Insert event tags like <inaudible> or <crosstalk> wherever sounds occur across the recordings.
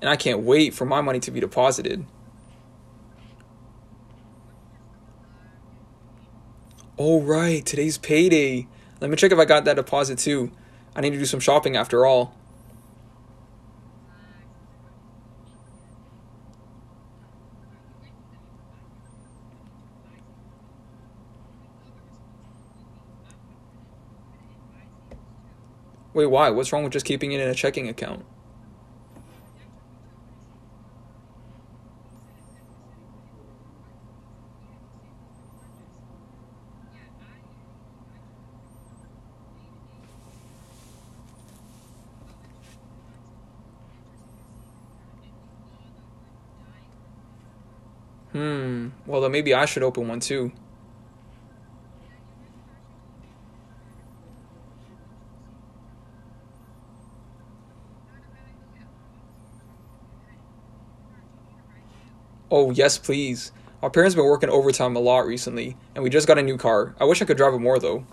And I can't wait for my money to be deposited. All right. Today's payday. Let me check if I got that deposit too. I need to do some shopping after all. Wait, why? What's wrong with just keeping it in a checking account? Hmm. Well, then maybe I should open one too. Oh, yes, please. Our parents have been working overtime a lot recently, and we just got a new car. I wish I could drive it more though.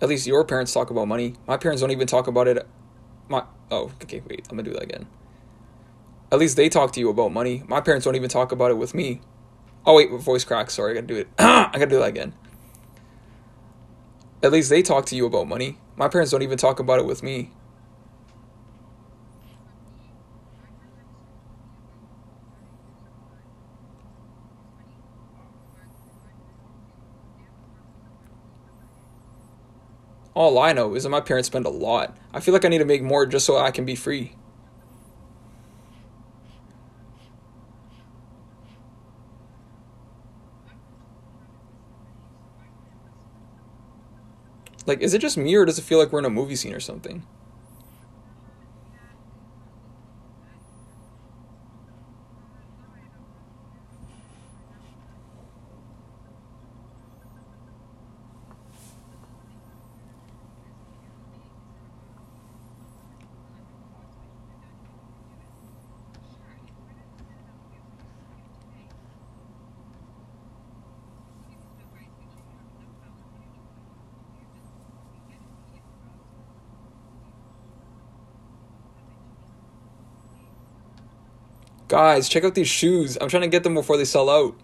At least your parents talk about money. My parents don't even talk about it. My oh, okay, wait. I'm gonna do that again. At least they talk to you about money. My parents don't even talk about it with me. Oh wait, voice crack. Sorry, I gotta do it. <clears throat> I gotta do that again. At least they talk to you about money. My parents don't even talk about it with me. All I know is that my parents spend a lot. I feel like I need to make more just so I can be free. Like, is it just me or does it feel like we're in a movie scene or something? Guys, check out these shoes. I'm trying to get them before they sell out.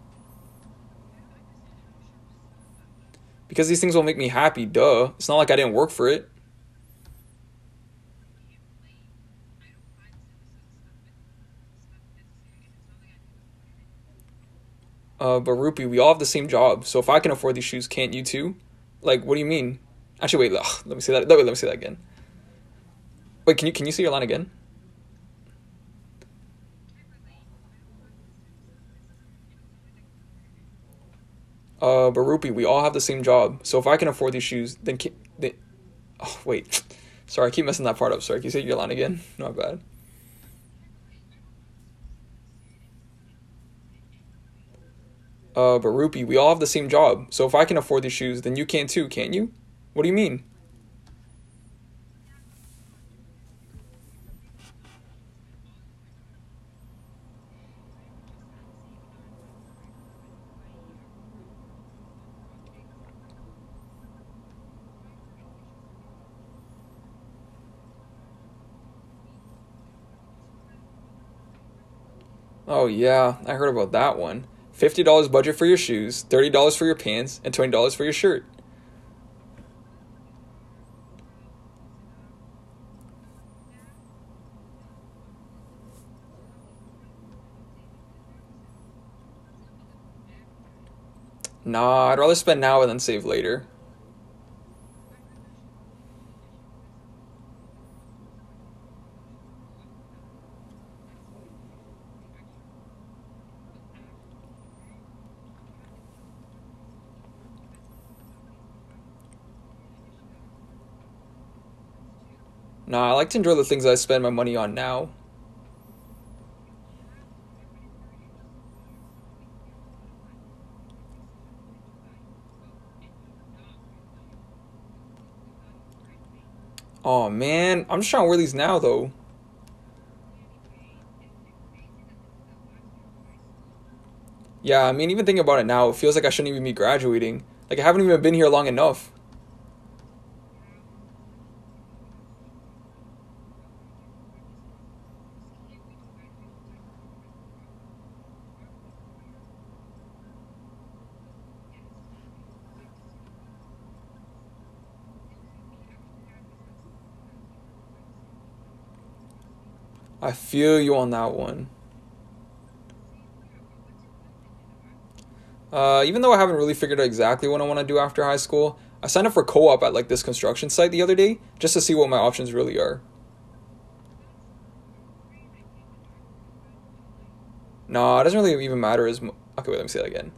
Because these things will make me happy, duh. It's not like I didn't work for it. Uh, but Rupee, we all have the same job. So if I can afford these shoes, can't you too? Like, what do you mean? Actually, wait. Ugh, let me say that. Wait, let me say that again. Wait, can you can you see your line again? Uh, but Rupee, we all have the same job. So if I can afford these shoes, then can, they, <sighs> oh wait, <laughs> sorry, I keep messing that part up. Sorry, can you say your line again? Not bad. Uh, but Rupee, we all have the same job. So if I can afford these shoes, then you can too, can't you? What do you mean? Oh yeah, I heard about that one. $50 budget for your shoes, $30 for your pants, and $20 for your shirt. Nah, I'd rather spend now than save later. Nah, I like to enjoy the things I spend my money on now. Oh man, I'm just trying to wear these now though. Yeah, I mean, even thinking about it now, it feels like I shouldn't even be graduating. Like, I haven't even been here long enough. I feel you on that one. Uh, even though I haven't really figured out exactly what I want to do after high school, I signed up for co-op at like this construction site the other day just to see what my options really are. No, it doesn't really even matter as much. Okay, wait, let me say that again.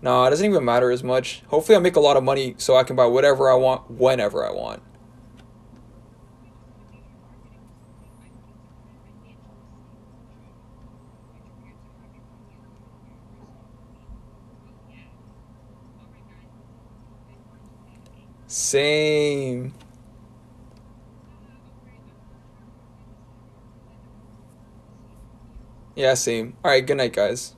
No, it doesn't even matter as much. Hopefully, I make a lot of money so I can buy whatever I want whenever I want. Same. Yeah, same. All right, good night, guys.